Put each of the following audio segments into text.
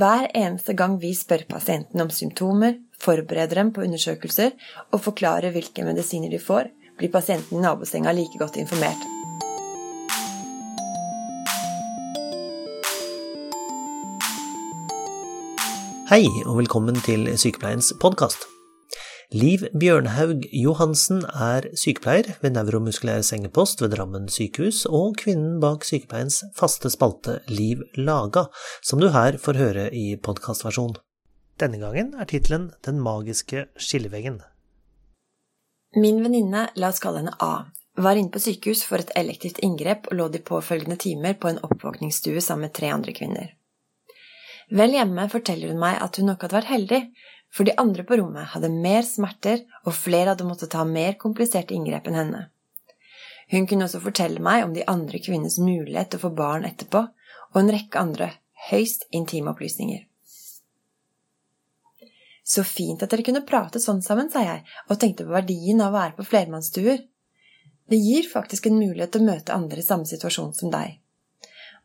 Hver eneste gang vi spør pasienten om symptomer, forbereder dem på undersøkelser og forklarer hvilke medisiner de får, blir pasienten i nabosenga like godt informert. Hei, og velkommen til Sykepleiens podkast. Liv Bjørnhaug Johansen er sykepleier ved nevromuskulær sengepost ved Drammen sykehus, og kvinnen bak sykepleiens faste spalte Liv Laga, som du her får høre i podkastversjon. Denne gangen er tittelen Den magiske skilleveggen. Min venninne, la oss kalle henne A, var inne på sykehus for et elektivt inngrep og lå de påfølgende timer på en oppvåkningsstue sammen med tre andre kvinner. Vel hjemme forteller hun meg at hun nok hadde vært heldig, for de andre på rommet hadde mer smerter, og flere hadde måttet ta mer kompliserte inngrep enn henne. Hun kunne også fortelle meg om de andre kvinnenes mulighet til å få barn etterpå, og en rekke andre høyst intime opplysninger. Så fint at dere kunne prate sånn sammen, sa jeg, og tenkte på verdien av å være på flermannsstuer. Det gir faktisk en mulighet til å møte andre i samme situasjon som deg.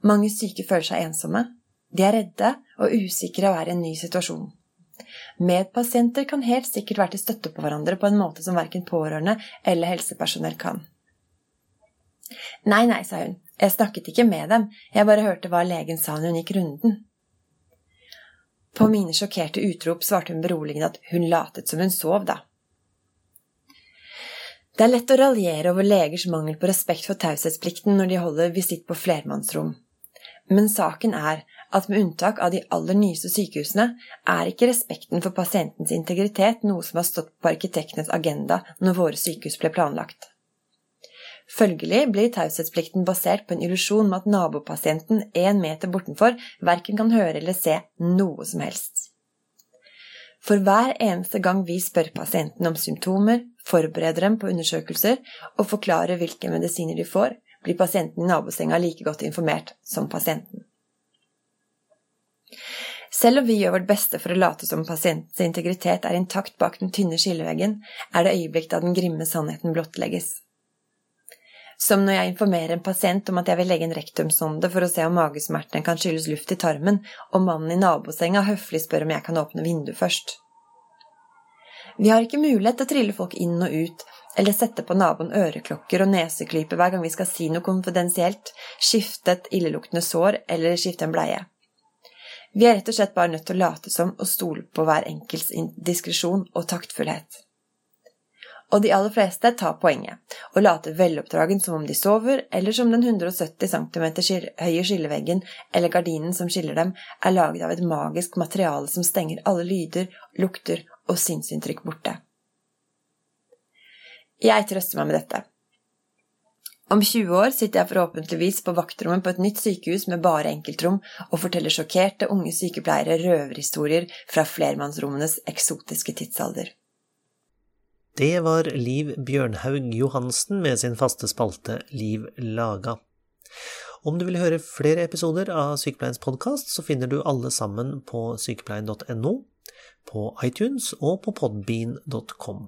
Mange syke føler seg ensomme, de er redde og usikre og er i en ny situasjon. Medpasienter kan helt sikkert være til støtte på hverandre på en måte som verken pårørende eller helsepersonell kan. Nei, nei, sa hun, jeg snakket ikke med dem, jeg bare hørte hva legen sa når hun gikk runden. På mine sjokkerte utrop svarte hun beroligende at hun latet som hun sov, da. Det er lett å raljere over legers mangel på respekt for taushetsplikten når de holder visitt på flermannsrom, men saken er at med unntak av de aller nyeste sykehusene, er ikke respekten for pasientens integritet noe som har stått på arkitektenes agenda når våre sykehus ble planlagt. Følgelig blir taushetsplikten basert på en illusjon med at nabopasienten én meter bortenfor verken kan høre eller se noe som helst. For hver eneste gang vi spør pasienten om symptomer, forbereder dem på undersøkelser og forklarer hvilke medisiner de får, blir pasienten i nabosenga like godt informert som pasienten. Selv om vi gjør vårt beste for å late som pasientens integritet er intakt bak den tynne skilleveggen, er det øyeblikk da den grimme sannheten blottlegges. Som når jeg informerer en pasient om at jeg vil legge en rektumsonde for å se om magesmertene kan skyldes luft i tarmen, og mannen i nabosenga høflig spør om jeg kan åpne vinduet først. Vi har ikke mulighet til å trille folk inn og ut, eller sette på naboen øreklokker og neseklype hver gang vi skal si noe konfidensielt, skifte et illeluktende sår eller skifte en bleie. Vi er rett og slett bare nødt til å late som og stole på hver enkelts diskresjon og taktfullhet. Og de aller fleste tar poenget og later veloppdragen som om de sover, eller som den 170 cm høye skilleveggen eller gardinen som skiller dem, er laget av et magisk materiale som stenger alle lyder, lukter og sinnsinntrykk borte. Jeg trøster meg med dette. Om 20 år sitter jeg forhåpentligvis på vaktrommet på et nytt sykehus med bare enkeltrom og forteller sjokkerte unge sykepleiere røverhistorier fra flermannsrommenes eksotiske tidsalder. Det var Liv Bjørnhaug Johansen med sin faste spalte Liv laga. Om du vil høre flere episoder av Sykepleiens podkast, så finner du alle sammen på sykepleien.no, på iTunes og på podbean.com.